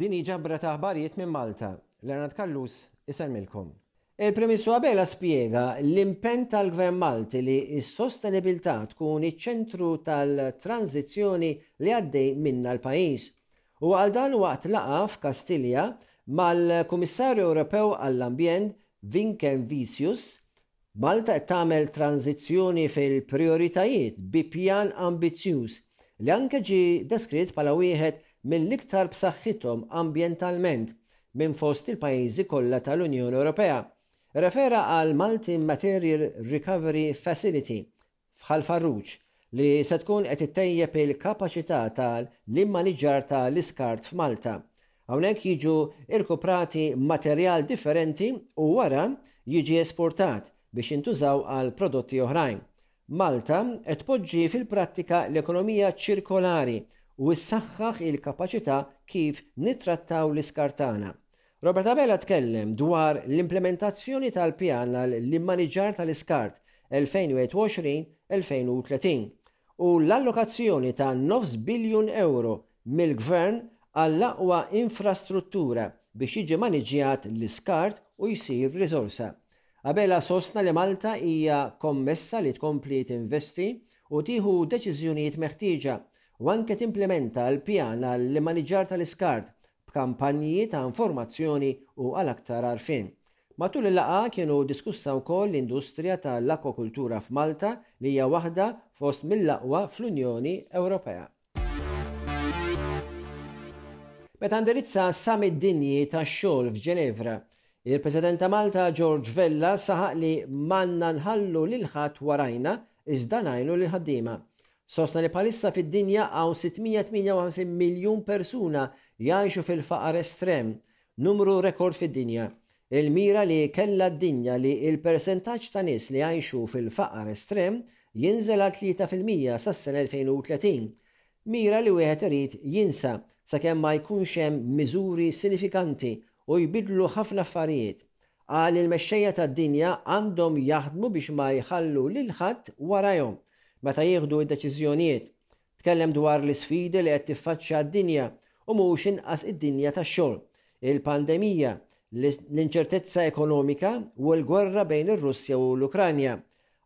Din hi ġabra ta' aħbarijiet minn Malta. Leonard Callus isellmilkom. Il-Prim Ministru Abela spjega l-impenn tal-Gvern Malti li s-sostenibilità tkun iċ-ċentru tal-tranżizzjoni li għaddej minnha l-pajjiż. Huwa qal dan waqt laqgħa f'Kastilja mal-Kummissarju Ewropew għall-Ambjent Vinken Vicius Malta qed tagħmel tranżizzjoni fil-prijoritajiet bi pjan ambizzjuż li anke ġie deskritt bħala wieħed mill-iktar b'saħħithom ambjentalment minn fost il-pajjiżi kollha tal-Unjoni Ewropea, rrefera għall-Multi Material Recovery Facility f'Ħal Farruġ, li se tkun qed ittejjeb il-kapaċità ta' l-immaniġġar ta' l-iskart f'Malta. Hawnhekk jiġu rkuprati materjal differenti u wara jiġi esportat biex jintużaw għal prodotti oħrajn. Malta qed tpoġġi fil-prattika l-ekonomija ċirkolari u ssaħħaħ il-kapaċità kif nittrattaw l-iskart tagħna. Robert Abela tkellem dwar l-implimentazzjoni tal-Pjan għall-Immaniġġar tal-Iskart 2021-2030 u l-allokazzjoni ta' nofs biljun ewro mill-Gvern għall-aqwa infrastruttura biex jiġi maniġġjat l-iskart u jsir riżorsa. Abela sostna li Malta hija kommessa li tkompli tinvesti u tieħu deċiżjonijiet meħtieġa u anke timplimenta l-Pjan għall-Immaniġġar tal-Iskart b'kampanji ta' informazzjoni u għal aktar għarfien. Matul il-laqgħa kienu diskussa wkoll l-industrija tal-akwakultura f'Malta li hija waħda fost mill-aqwa fl-Unjoni Ewropea. Meta ndirizza s-Summit Dinji tax-Xogħol f'Ġenevra, il-President ta' Malta George Vella saħaq li m'għandna nħallu lil ħadd warajna iżda ngħinu lill-ħaddiema. Sostna li bħalissa fid-dinja hawn 658 miljun persuna jgħixu fil-faqar estrem, numru rekord fid-dinja. Il-mira li kellha d-dinja li l-persentaġġ ta' nies li jgħixu fil-faqar estrem jinżel għal tlieta fil-mija sas-sena 2030, mira li wieħed irid jinsa sakemm ma jkunx hemm miżuri sinifikanti u jbiddlu ħafna affarijiet. Qal li l-mexxejja tad-dinja għandhom jaħdmu biex ma jħallu lil ħadd warajhom. Meta jieħdu d-deċiżjonijiet, tkellem dwar l-isfidi li qed tiffaċċja d-dinja u mhux inqas id-dinja tax-xogħol, il-pandemija, l-inċertezza ekonomika u l-gwerra bejn ir-Russja u l-Ukranja,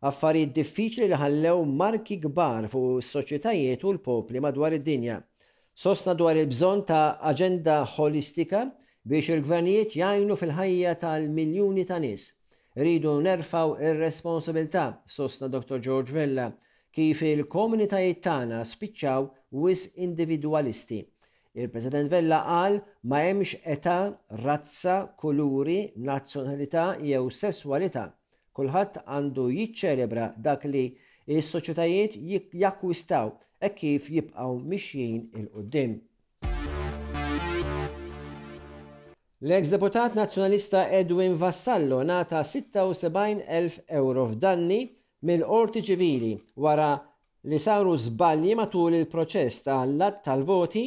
affarijiet diffiċli li ħallew marki kbar fuq is-soċjetajiet u l-popli madwar id-dinja. Sostna dwar il-bżonn ta' aġenda ħolistika biex il-gvernijiet jgħinu fil-ħajja tal-miljuni ta' nies. Irridu nerfgħu r-responsabilità, sostna Dottor George Vella, kif il-komunitajiet tagħna spiċċaw wisq individwalisti. Il-President Vella qal ma hemmx età, razza, kuluri, nazzjonalità jew sesswalità Kulħadd għandu jiċċelebra dak li s-soċjetajiet jakkwistaw hekk kif jibqgħu mixjin 'il quddiem. L-eks deputat Nazzjonalista Edwin Vassallo ngħata 76 elf ewro f'danni mill-Qorti Ċivili wara li saru żbalji matul il-proċess tal-għadd tal-voti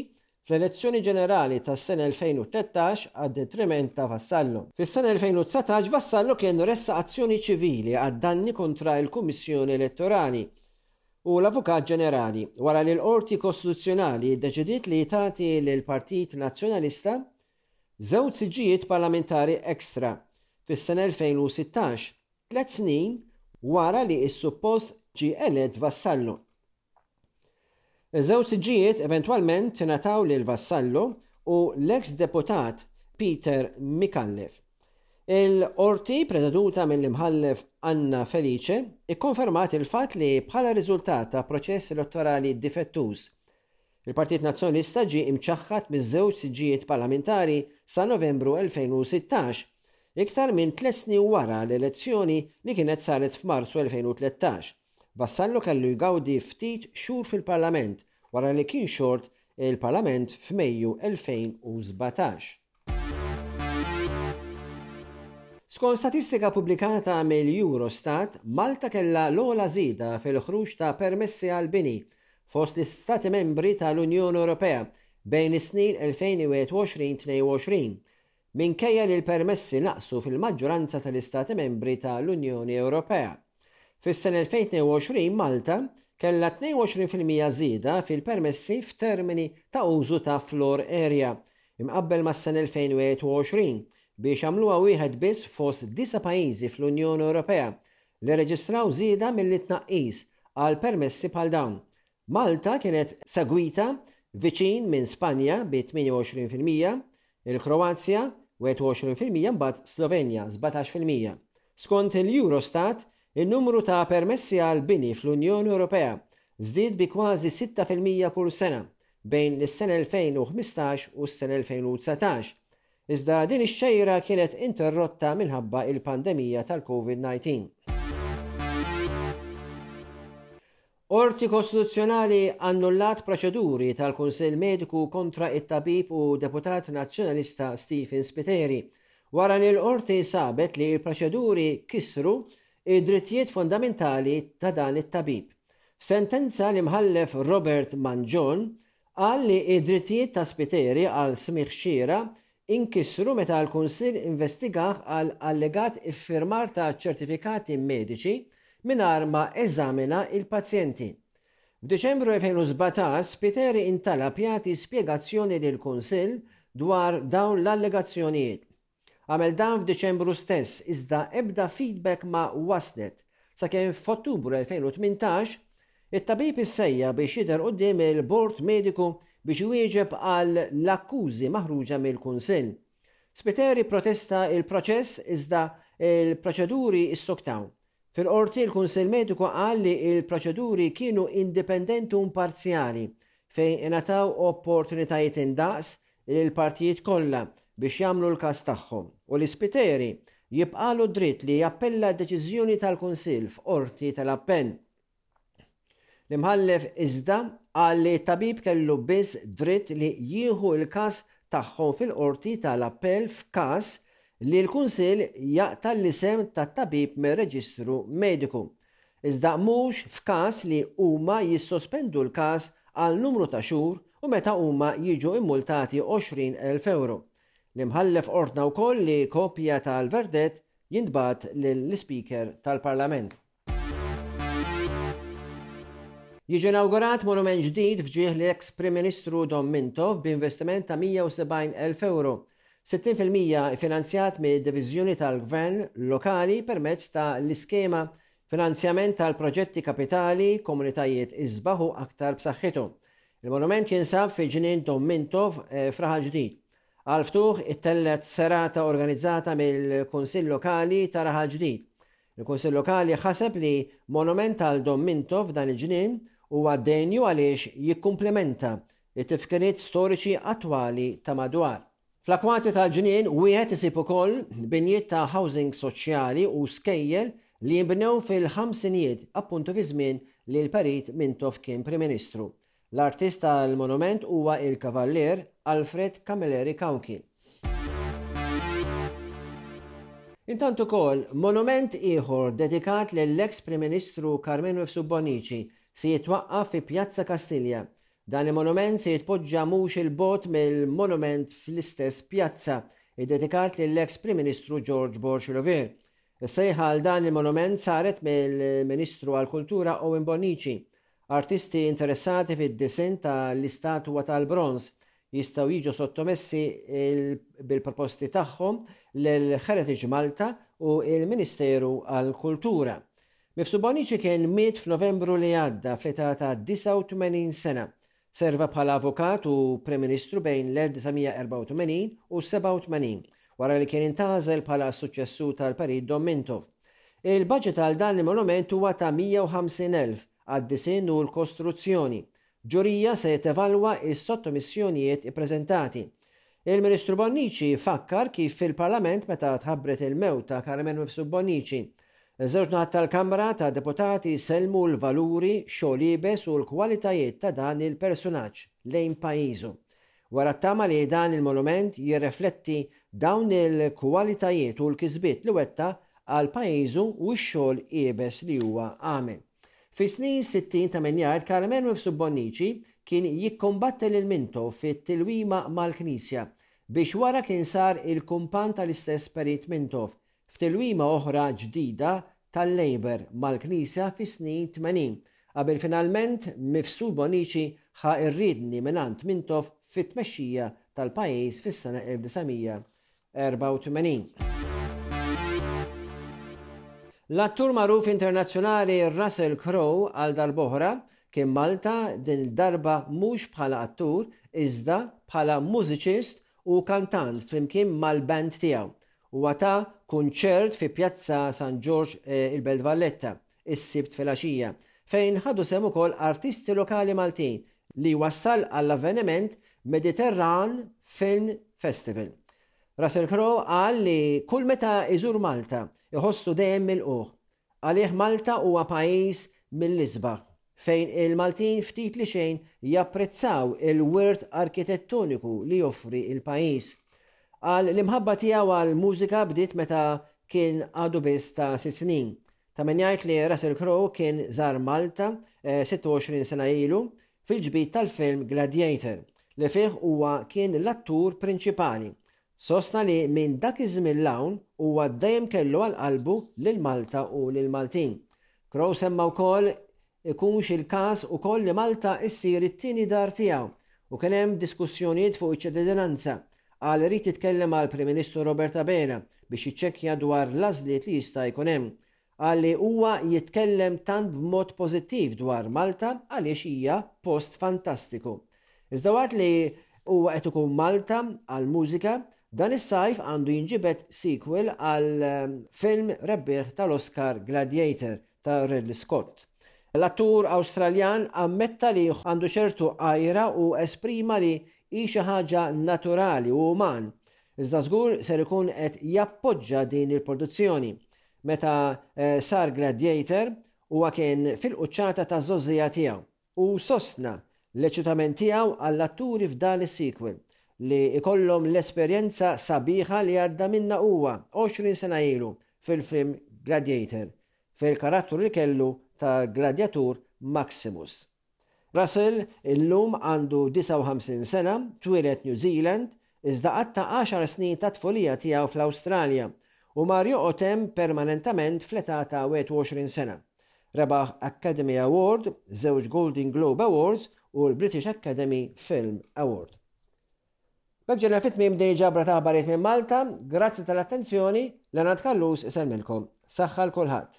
fl-elezzjoni ġenerali tas-sena 2013 għad-detriment ta' Vassallo. Fis-sena 2019 Vassallo kellu ressaq azzjoni ċivili għad-danni kontra l-Kummissjoni Elettorali u l-Avukat Ġenerali wara li l-Qorti Kostituzzjonali ddeċidiet li tagħti lill-Partit Nazzjonalista żewġ siġġijiet parlamentari extra fis-sena 2016, tliet snin wara li s-suppost ġie elett Vassallo. Iż-żewġ siġġijiet eventwalment ingħataw lil Vassallo u l-eks deputat Peter Micallef. Il-Qorti, preseduta mill-Imħallef Anna Felice, ikkonfermat il-fatt li bħala riżultat ta' proċess elettorali difettuż, il-Partit Nazzjonalista ġie imċaħħad miż-żewġ siġġijiet parlamentari sa Novembru 2016, iktar minn tliet snin wara l-elezzjoni li kienet saret f'Marzu 2013. Vassallo kellu jgawdi ftit xhur fil-Parlament wara li kien xort il-Parlament f'Mejju 2017. Skont statistika pubblikata mill-Eurostat, Malta kellha l-ogħla żieda fil-ħruġ ta' permessi għall-bini fost l-Istati Membri tal-Unjoni Ewropea bejn is-snin 2021-22, minkejja li l-permessi naqsu fil-maġġoranza tal-Istati Membri ta' l-Unjoni Ewropea. Fis-sena 2022 Malta kellha 22 fil-mija żieda fil-permessi f'termini ta' użu ta' floor area imqabbel mas-sena 2021 biex għamluha wieħed biss fost disa' pajjiżi fl-Unjoni Ewropea li rreġistraw żieda milli tnaqqis għal permessi bħal dawn. Malta kienet segwita viċin minn Spanja bi 28 fil-mija, il-Kroazja, 21 fil-mija, mbagħad Slovenja, 17 fil-mija. Skont il-Eurostat, in-numru ta' permessi għall-bini fl-Unjoni Ewropea żdied bi kważi sitta fil-mija kull sena bejn is-sena 2015 u s-sena 2019, iżda din ix-xejra kienet interrotta minħabba il-pandemija tal-COVID-19. Qorti Kostituzzjonali annullat proċeduri tal-Kunsill Mediku kontra it-tabib u deputat Nazzjonalista Stephen Spiteri, wara li l-Qorti sabet li l-proċeduri kisru d-drittijiet fundamentali ta' dan it-tabib. F'sentenza l-Imħallef Robert Mangion qal li d-drittijiet ta' Spiteri għal smigħ xieraq inkisru meta l-Kunsill investigah għal allegat iffirmar ta' ċertifikati mediċi mingħajr ma eżamina l-pazjenti. F'Diċembru 2017 Spiteri intalab jagħti spjegazzjoni lill-Kunsill dwar dawn l-allegazzjonijiet. Għamel dan f'Diċembru stess iżda ebda feedback ma waslet sakemm f'Ottubru 2018 It-tabib issejjaħ biex jidher quddiem il-Bord Mediku biex iwieġeb għal l-akkużi maħruġa mill-Kunsill. Spiteri pprotesta l-proċess iżda l-proċeduri ssuktaw. Fil-Qorti l-Kunsill Mediku qal li l-proċeduri kienu indipendenti u imparzjali fejn ingħataw opportunitajiet indaqs lill-partijiet kollha biex jagħmlu l-każ tagħhom u li Spiteri jibqagħlu d-dritt li jappella d-deċiżjoni tal-Kunsill f'Qorti tal-Appell. L-Imħallef iżda qal li t-tabib kellu biss dritt li jieħu l-każ tagħhom fil-Qorti ta' l-Appell f'każ li l-Kunsill jaqta' l-isem tat-tabib mir-reġistru mediku, iżda mhux f'każ li huma jissospendu l-każ għal numru ta' xhur u meta huma jiġu mmultati 20 elf ewro. L-Imħallef ordna wkoll li kopja tal-verdett jintbagħat lill-Ispeaker tal-Parlament. Jiġi inawgurat monument ġdid f'ġieħ l-eks Prim Ministru Dom Mintoff b'investiment ta' 170 elf ewro, 60 fil-mija iffinanzjat mid-Diviżjoni tal-Gvern Lokali permezz ta' l-iskema Finanzjament tal-Proġetti Kapitali Komunitajiet Isbaħ u Aktar b'Saħħithom. Il-monument jinsab fi Ġnien Dom Mintoff f'Raħal Ġdid. Għall-ftuħ ittellet serata organizzata mill-Kunsill Lokali ta' Raħal Ġdid. Il-Kunsill Lokali ħaseb li monument għal Dom Mintoff f'dan il-ġnien huwa denju għaliex jikkumplimenta t-tifkiriet storiċi attwali ta' madwar. Fl-akwati tal-ġnien wieħed isib ukoll binjiet ta' housing soċjali u skejjel li jinbnew fil-ħamsinijiet, appuntu fiż-żmien li l-Perit Mintoff kien Prim Ministru. L-artist tal-monument huwa l-Kavallier Alfred Camilleri Cauchi. Intant ukoll, monument ieħor dedikat lill-eks Prim Ministru Carmenu Ifsu Bonnici se jitwaqqaf fi Pjazza Kastilja. Dan il-monument se jitpoġġa mhux 'il bogħod mill-monument fl-istess pjazza ddedikat lill-eks Prim Ministru George Borg Lovier. Is-sejħa għal dan il-monument saret mill-Ministru għall-Kultura Owen Bonnici Artisti interessati fid-disinn ta' l-istatwa tal-bronż jistgħu jiġu sottomessi bil-proposti tagħhom lil Heritage Malta u l-Ministeru għall-Kultura. Mifsud Bonnici kien miet f'Novembru li għadda fl-età ta' 89 sena Serva bħala avukat u Prim Ministru bejn l-1984 u s-87, wara li kien intgħażel bħala s-suċċessur tal-Perit Dom Mintoff. Il-baġit għal dan il-monument huwa ta' 150 elf għad-disinn u l-kostruzzjoni. Ġurija se tevalwa s-sottomissjonijiet ippreżentati. Il-Ministru Bonnici fakkar kif fil-Parlament meta tħabbret il-mewt ta' Carmen Mifsud Bonnici, iż-żewġ naħat tal-Kamra tad-Deputati sellmu l-valuri, x-xogħol iebes u l-kwalitajiet ta' dan il-persunaġġ lejn pajjiżu. Wara t-tama li dan il-monument jirrefletti dawn il-kwalitajiet u l-kisbiet li wettaq għal pajjiżu u x-xogħol iebes li huwa għamel. Fis-snin sittin ta' Min Jgħid Karm Enwer f'Sub Bonnici kien jikkumbatti lil Minto fit-tilwima mal-Knisja, biex wara kien sar il-kumpann tal-istess Perit Minto f'tilwima oħra ġdida tal-Labour mal-Knisja fis-snin tmenin, qabel finalment Mifsud Bonnici ħa r-riedni mingħand Minto fit-tmexxija tal-pajjiż fis-sena 1900. 84. L-attur magħruf internazzjonali Russell Crowe għal darb'oħra kien Malta din id-darba mhux bħala attur iżda bħala mużiċist u kantant flimkien mal-band tiegħu. Huwa ta kunċert fi Pjazza San Ġorġ il-Belt Valletta. is-Sibt filgħaxija, fejn ħadu sehem ukoll artisti lokali Maltin, li wassal għall-avveniment Mediterran Film Festival. Russell Crowe qal li kull meta iżur Malta iħossu dejjem milqugħ. Għalih Malta huwa pajjiż mill-isbaħ, fejn il-Maltin ftit li xejn japprezzaw il-wirt arkitettoniku li joffri l-pajjiż. Qal l-imħabba tiegħu għall-mużika bdiet meta kien għadu biss ta' sitt snin. Ta' min jgħid li Russell Crowe kien żar Malta 26 sena ilu fil-ġbid tal-film Gladiator, li fih huwa kien l-attur prinċipali. Sostna li minn dak iż-żmien 'l hawn huwa dejjem kellu għal qalbu lil Malta u lill-Maltin. Crowe semma wkoll ikunx il-każ ukoll li Malta ssir it-tieni dar tiegħu u kien hemm diskussjonijiet fuq iċ-ċededinanza, qal irid jitkellem mal-Prim Ministru Robert Abela biex jiċċekkja dwar l-għażliet li jista' jkun hemm. Qal li huwa jitkellem tant b'mod pożittiv dwar Malta għaliex hija post fantastiku. Iżda waqt li huwa qed ikun Malta għall-mużika, dan is-sajf għandu jinġibed sequel għal film rebbieħ tal-Oscar Gladiator. ta' Ridley Scott. L-attur Awstraljan ammetta li għandu ċertu għira u esprima li hi xi ħaġa naturali u uman, iżda żgur ser ikun qed jappoġġa din il-produzzjoni. Meta sar Gladiator, huwa kien fil-quċċata taż-żgħożżija tiegħu. Hu sostna l-eċitament tiegħu għall-atturi f'dan is-sequel, li jkollhom l-esperjenza sabiħa li għadda minnha huwa għoxrin sena ilu fil-film Gladiator, fil-karattru li kellu ta' Gladjatur Maximus. Russell illum għandu 59 sena, twieled New Zealand, Iżda qatta' għaxar snin tat-tfulija tiegħu fl-Awstralja u mar joqgħod hemm permanentament fl-età ta' 21 sena. Rebaħ Academy Award, żewġ Golden Globe Awards u l-British Academy Film Award. B'hekk ġejna fi tmiem din il-ġabra ta' aħbarijiet minn Malta. Grazzi tal-attenzjoni, Leonard Callus isellmilkom. Saħħa 'l kulħadd.